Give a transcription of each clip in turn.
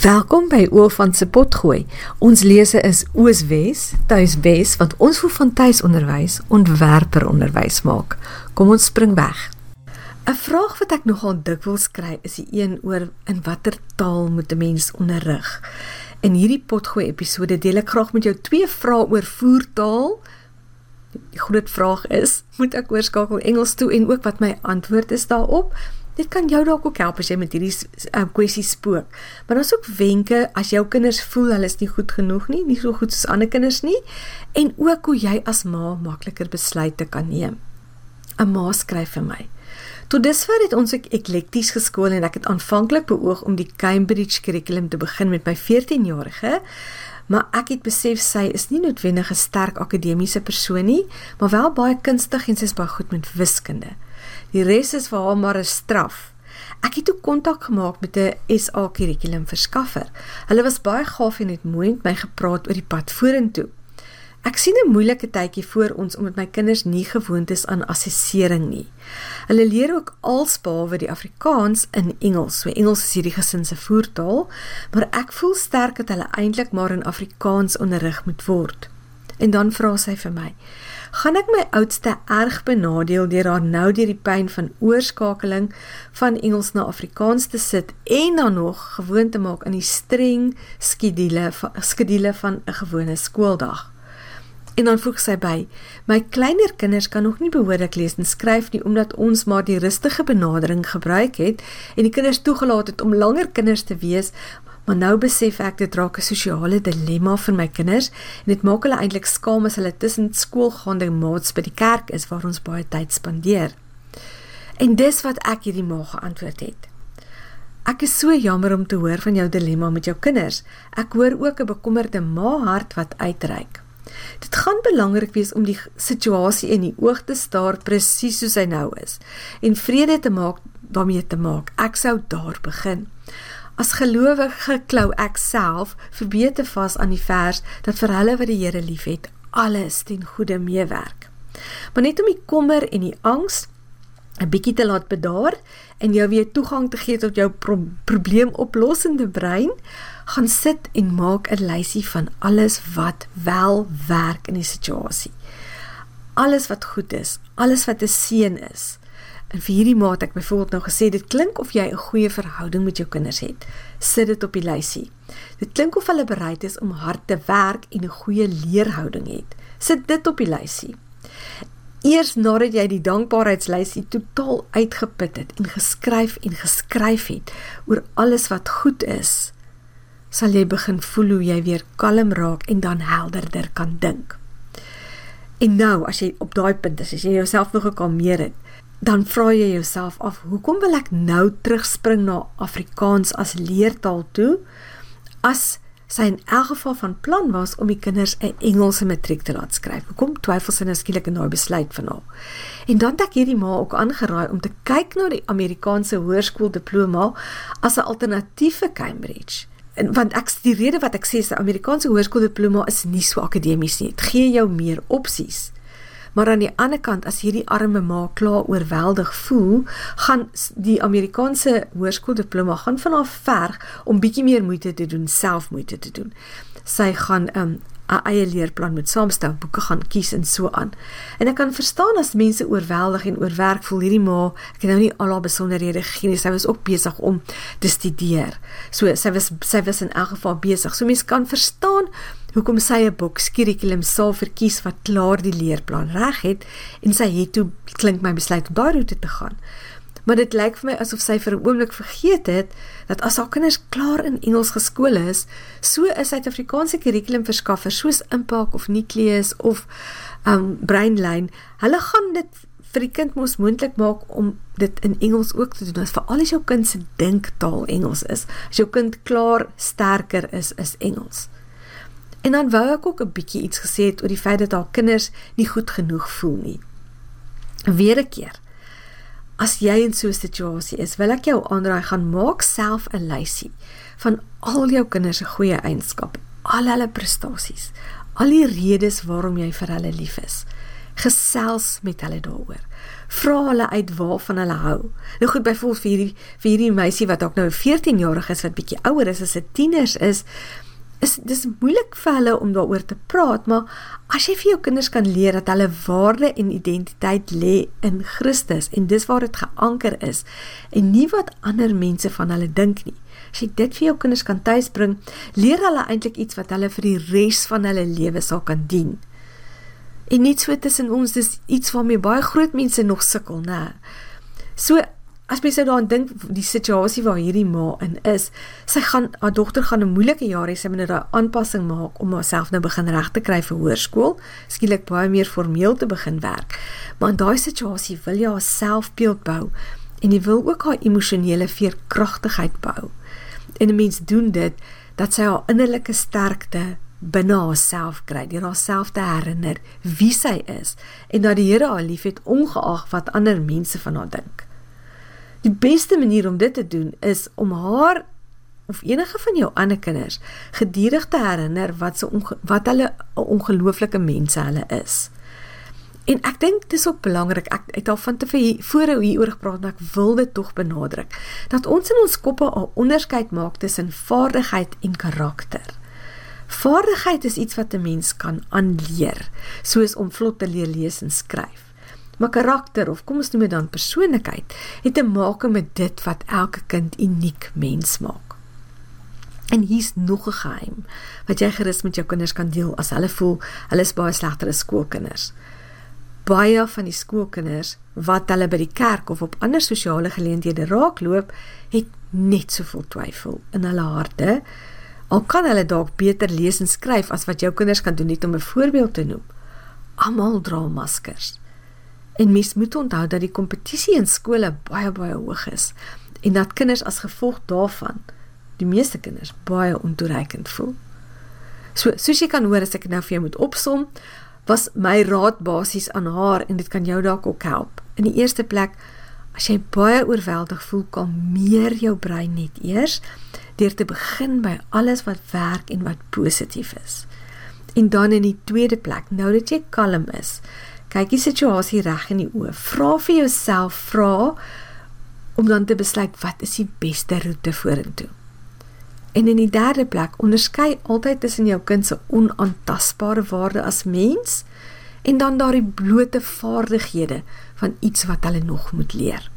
Welkom by Oofan se potgooi. Ons lese is Ooswes, Tuiswes wat ons vir van tuisonderwys ontwerper onderwys maak. Kom ons spring weg. 'n Vraag wat ek nogal dikwels kry is die een oor in watter taal moet 'n mens onderrig. In hierdie potgooi episode deel ek graag met jou twee vrae oor voertaal. Die groot vraag is, moet ek oorskakel Engels toe en ook wat my antwoord is daarop? Dit kan jou dalk ook help as jy met hierdie uh, kwessie spook. Maar daar's ook wenke as jou kinders voel hulle is nie goed genoeg nie, nie so goed soos ander kinders nie, en ook hoe jy as ma makliker besluite kan neem. 'n Ma skryf vir my. Tot dusver het ons ek eklekties geskool en ek het aanvanklik beoog om die Cambridge kurrikulum te begin met my 14-jarige, maar ek het besef sy is nie noodwendig 'n sterk akademiese persoon nie, maar wel baie kunstig en sy is baie goed met wiskunde. Die res is vir haar maar 'n straf. Ek het ook kontak gemaak met 'n SA kurrikulum verskaffer. Hulle was baie gaaf en het mooi met my gepraat oor die pad vorentoe. Ek sien 'n moeilike tydjie voor ons omdat my kinders nie gewoond is aan assessering nie. Hulle leer ook alsbehalwe die Afrikaans in Engels. So Engels is hierdie gesin se voertaal, maar ek voel sterk dat hulle eintlik maar in Afrikaans onderrig moet word. En dan vra sy vir my: gaan ek my oudste erg benadeel deur haar nou deur die pyn van oorskakeling van Engels na Afrikaans te sit en dan nog gewoon te maak aan die streng skedule skedule van 'n gewone skooldag. En dan voeg sy by: My kleiner kinders kan nog nie behoorlik lees en skryf nie omdat ons maar die rustige benadering gebruik het en die kinders toegelaat het om langer kinders te wees Maar nou besef ek dit raak 'n sosiale dilemma vir my kinders en dit maak hulle eintlik skaam as hulle tussen skoolgaande maats by die kerk is waar ons baie tyd spandeer. En dis wat ek hierdie ma geantwoord het. Ek is so jammer om te hoor van jou dilemma met jou kinders. Ek hoor ook 'n bekommerde ma hart wat uitreik. Dit gaan belangrik wees om die situasie in die oog te staar presies soos hy nou is en vrede te maak daarmee te maak. Ek sou daar begin. As gelowige klou ek self verbeter vas aan die vers dat vir hulle wat die Here liefhet, alles ten goeie meewerk. Maar net om die kommer en die angs 'n bietjie te laat bedaar en jou weer toegang te gee tot jou pro probleemoplossende brein, gaan sit en maak 'n lysie van alles wat wel werk in die situasie. Alles wat goed is, alles wat 'n seën is. En vir hierdie maat ek byvoorbeeld nou gesê dit klink of jy 'n goeie verhouding met jou kinders het. Sit dit op die lysie. Dit klink of hulle bereid is om hard te werk en 'n goeie leerhouding het. Sit dit op die lysie. Eers nadat jy die dankbaarheidslysie totaal uitgeput het en geskryf en geskryf het oor alles wat goed is, sal jy begin voel hoe jy weer kalm raak en dan helderder kan dink. En nou, as jy op daai punt is, as jy jouself nog gekalmeer het, dan vra jy jouself af, hoekom wil ek nou terugspring na Afrikaans as leertaal toe as sy in elk geval van plan was om die kinders 'n Engelse matriek te laat skryf. Hoekom twyfel sy nou skielik in daai besluit van haar? En dan het ek hierdie ma ook aangeraai om te kyk na die Amerikaanse hoërskool diploma as 'n alternatief vir Cambridge. En want ek die rede wat ek sê is die Amerikaanse hoërskool diploma is nie so akademies nie. Dit gee jou meer opsies. Maar aan die ander kant as hierdie arme ma klaar oorweldig voel, gaan die Amerikaanse hoërskooldiploma gaan van haar verg om bietjie meer moeite te doen, self moeite te doen. Sy gaan 'n um, 'n eie leerplan moet saamstel, boeke gaan kies en so aan. En ek kan verstaan as mense oorweldig en oorwerk voel hierdie ma, ek het nou nie al haar besonderhede gegee nie. Sy was ook besig om te studeer. So sy was sy was in elk geval besig. So mense kan verstaan hoekom sy 'n boek kurrikulum sou verkies wat klaar die leerplan reg het en sy het toe klink my besluit om daai roete te gaan. Maar dit lyk vir my asof sy vir 'n oomblik vergeet het dat as haar kinders klaar in Engels geskool is, so 'n Suid-Afrikaanse kurrikulum verskaffer soos Impact of Nucleus of um Brainline, hulle gaan dit vir die kind mos moontlik maak om dit in Engels ook te doen. As veral as jou kind se dinktaal Engels is, as jou kind klaar sterker is is Engels. En dan wou ek ook 'n bietjie iets gesê het oor die feit dat haar kinders nie goed genoeg voel nie. Weer 'n keer. As jy in so 'n situasie is, wil ek jou aanraai gaan maak self 'n lysie van al jou kinders se goeie eienskappe, al hulle prestasies, al die redes waarom jy vir hulle lief is. Gesels met hulle daaroor. Vra hulle uit waarvan hulle hou. Nou goed, byvoorbeeld vir hierdie vir hierdie meisie wat dalk nou 14 jarig is wat bietjie ouer is as 'n tieners is, is dis moeilik vir hulle om daaroor te praat, maar as jy vir jou kinders kan leer dat hulle waarde en identiteit lê in Christus en dis waar dit geanker is en nie wat ander mense van hulle dink nie. As jy dit vir jou kinders kan tuisbring, leer hulle eintlik iets wat hulle vir die res van hulle lewe sal kan dien. En nie so tussen ons dis iets waarmee baie groot mense nog sukkel, né? So as mens nou daaraan dink die situasie waar hierdie ma in is, sy gaan haar dogter gaan 'n moeilike jaar hê, sy moet nou 'n aanpassing maak om haarself nou begin reg te kry vir hoërskool, skielik baie meer formeel te begin werk. Maar in daai situasie wil jy haarself beeld bou en jy wil ook haar emosionele veerkragtigheid bou. En 'n mens doen dit dat sy haar innerlike sterkte binne haarself kry, deur haarself te herinner wie sy is en dat die Here haar liefhet ongeag wat ander mense van haar dink. Die beste manier om dit te doen is om haar of enige van jou ander kinders gedurig te herinner wat se wat hulle 'n ongelooflike mense hulle is. En ek dink dis ook belangrik. Ek het al van tevore voor hieroor gepraat, maar ek wil dit tog benadruk dat ons in ons koppe al onderskeid maak tussen vaardigheid en karakter. Vaardigheid is iets wat 'n mens kan aanleer, soos om vlot te leer lees en skryf. Maar karakter of kom ons noem dit dan persoonlikheid het te maak met dit wat elke kind uniek mens maak. En hier's nog 'n geheim wat jy gerus met jou kinders kan deel as hulle voel hulle is baie slegter as skoolkinders. Baie van die skoolkinders wat hulle by die kerk of op ander sosiale geleenthede raakloop, het net soveel twyfel in hulle harte. Al kan hulle dalk beter lees en skryf as wat jou kinders kan doen net om 'n voorbeeld te noem. Almal dra maskers. En mens moet onthou dat die kompetisie in skole baie baie hoog is en dat kinders as gevolg daarvan die meeste kinders baie ontoereikend voel. So, soos jy kan hoor as ek nou vir jou moet opsom, was my raad basies aan haar en dit kan jou dalk ook help. In die eerste plek, as jy baie oorweldig voel, kalmeer jou brein net eers deur te begin by alles wat werk en wat positief is. En dan in die tweede plek, nou dat jy kalm is, kyk die situasie reg in die oë. Vra vir jouself vra om dan te besluit wat is die beste roete vorentoe. En in die derde plek, onderskei altyd tussen jou kind se onaantastbare waarde as mens en dan daardie blote vaardighede van iets wat hulle nog moet leer.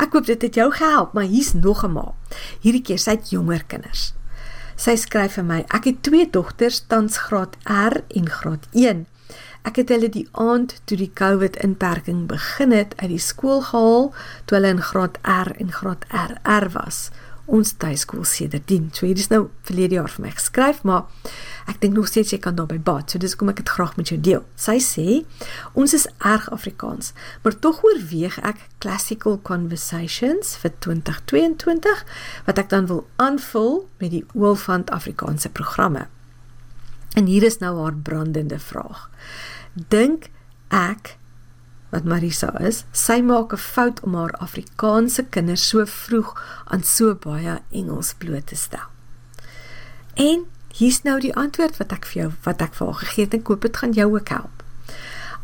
Ek hoop dit het jou gehelp, maar hier's nog 'n ma. Hierdie keer sy het jonger kinders. Sy skryf vir my: "Ek het twee dogters, tans graad R en graad 1. Ek het hulle die aand toe die COVID inperking begin het uit die skool gehaal toe hulle in graad R en graad RR was. Ons tuiskool sedertdien. So hier is nou verlede jaar vir my geskryf, maar ek dink nog steeds jy kan daarby baat. So dis kom ek dit graag met jou deel. Sy sê ons is erg Afrikaans, maar tog oorweeg ek classical conversations vir 2022 wat ek dan wil aanvul met die Oolfant Afrikaanse programme. En hier is nou haar brandende vraag. Dink ek wat Marisa is, sy maak 'n fout om haar Afrikaanse kinders so vroeg aan so baie Engels bloot te stel. En hier's nou die antwoord wat ek vir jou wat ek vir haar gegee het en koop dit gaan jou ook help.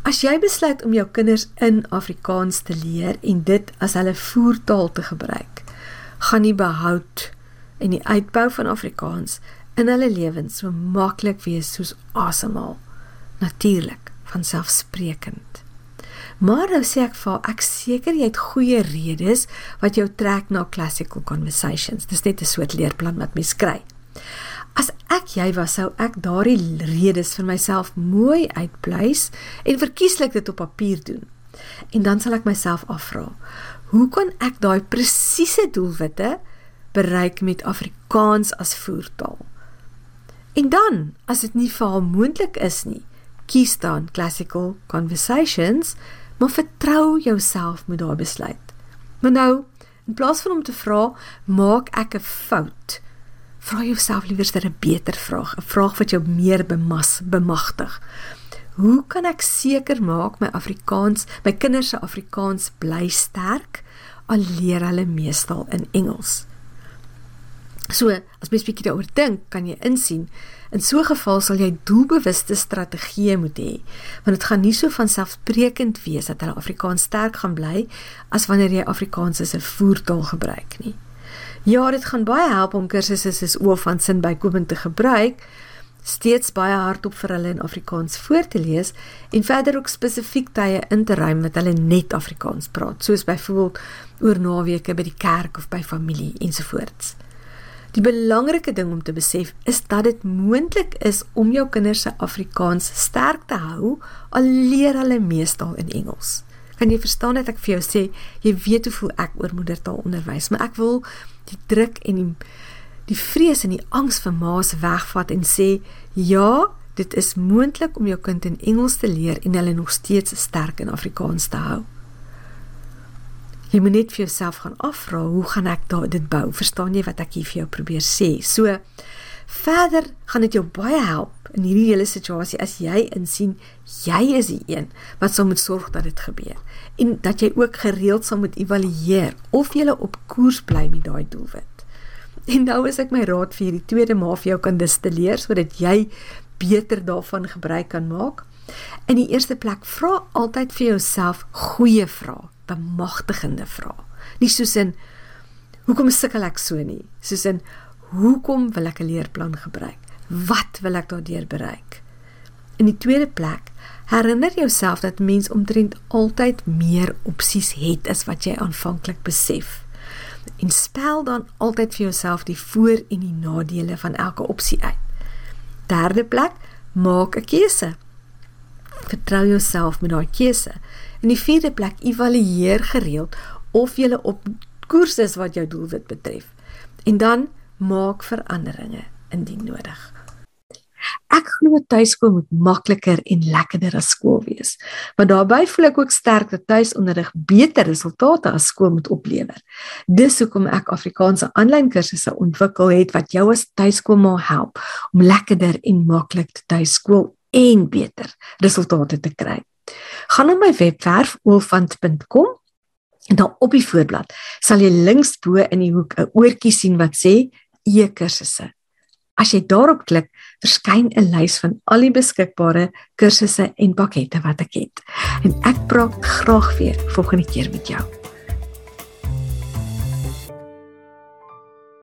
As jy besluit om jou kinders in Afrikaans te leer en dit as hulle voertaal te gebruik, gaan die behoud en die uitbou van Afrikaans in hulle lewens so maklik wees soos asemhaal. Natuurlik, van selfsprekend. Maar nou sê ek vir ek seker jy het goeie redes wat jou trek na classical conversations. Dis net 'n soort leerplan wat mens kry. As ek jy was, sou ek daardie redes vir myself mooi uitpleis en verkieslik dit op papier doen. En dan sal ek myself afvra, hoe kan ek daai presiese doelwitte bereik met Afrikaans as voertaal? En dan, as dit nie vir haar moontlik is nie, kies dan classical conversations, maar vertrou jouself met daai besluit. Maar nou, in plaas van om te vra, maak ek 'n fout? Vra jouself liewer 'n beter vraag, 'n vraag wat jou meer bemas, bemagtig. Hoe kan ek seker maak my Afrikaans, my kinders se Afrikaans bly sterk al leer hulle meestal in Engels? So, as mens bietjie daaroor dink, kan jy insien in so 'n geval sal jy doelbewuste strategieë moet hê, want dit gaan nie so van selfsprekend wees dat hulle Afrikaans sterk gaan bly as wanneer jy Afrikaans as 'n voertaal gebruik nie. Ja, dit gaan baie help om kursusse soos oor van sin bykomend te gebruik, steeds baie hardop vir hulle in Afrikaans voor te lees en verder ook spesifiek tye in te ruim wat hulle net Afrikaans praat, soos byvoorbeeld oor naweke by die kerk of by familie ensovoorts. Die belangrike ding om te besef is dat dit moontlik is om jou kinders se Afrikaans sterk te hou al leer hulle meestal in Engels. Kan jy verstaan dat ek vir jou sê jy weet hoe voel ek oor moedertaalonderwys, maar ek wil die druk en die die vrees en die angs vir ma's wegvat en sê ja, dit is moontlik om jou kind in Engels te leer en hulle nog steeds sterk in Afrikaans te hou. Jy moet net vir jouself gaan afvra, hoe gaan ek daai dit bou? Verstaan jy wat ek hier vir jou probeer sê? So verder gaan dit jou baie help in hierdie hele situasie as jy insien jy is die een wat sal moet sorg dat dit gebeur en dat jy ook gereeld sal moet evalueer of jy op koers bly met daai doelwit. En nou is ek my raad vir hierdie tweede ma vir jou kan distilleer sodat jy beter daarvan gebruik kan maak. In die eerste plek vra altyd vir jouself goeie vrae bemagtigende vrae. Nie soos in hoekom sukkel ek so nie, soos in hoekom wil ek 'n leerplan gebruik? Wat wil ek daardeur bereik? In die tweede plek, herinner jouself dat mens omtrent altyd meer opsies het as wat jy aanvanklik besef. En spel dan altyd vir jouself die voor en die nadele van elke opsie uit. Derde plek, maak 'n keuse. Vertrou jouself met daai keuse. In die vierde plek, evalueer gereeld of jy op koers is wat jou doelwit betref. En dan maak veranderinge indien nodig. Ek glo tuiskool moet makliker en lekkerder as skool wees. Maar daarbey voel ek ook sterk dat tuisonderrig beter resultate as skool moet oplewer. Dis hoekom ek Afrikaanse aanlyn kursusse ontwikkel het wat jou as tuiskool moet help om lekkerder en maklik te tuiskool en beter resultate te kry. Gaan na my webwerf oolfant.com en dan op die voorblad sal jy links bo in die hoek 'n oortjie sien wat sê e-kursusse. As jy daarop klik, verskyn 'n lys van al die beskikbare kursusse en pakkette wat ek het. En ek praat graag weer volgende keer met jou.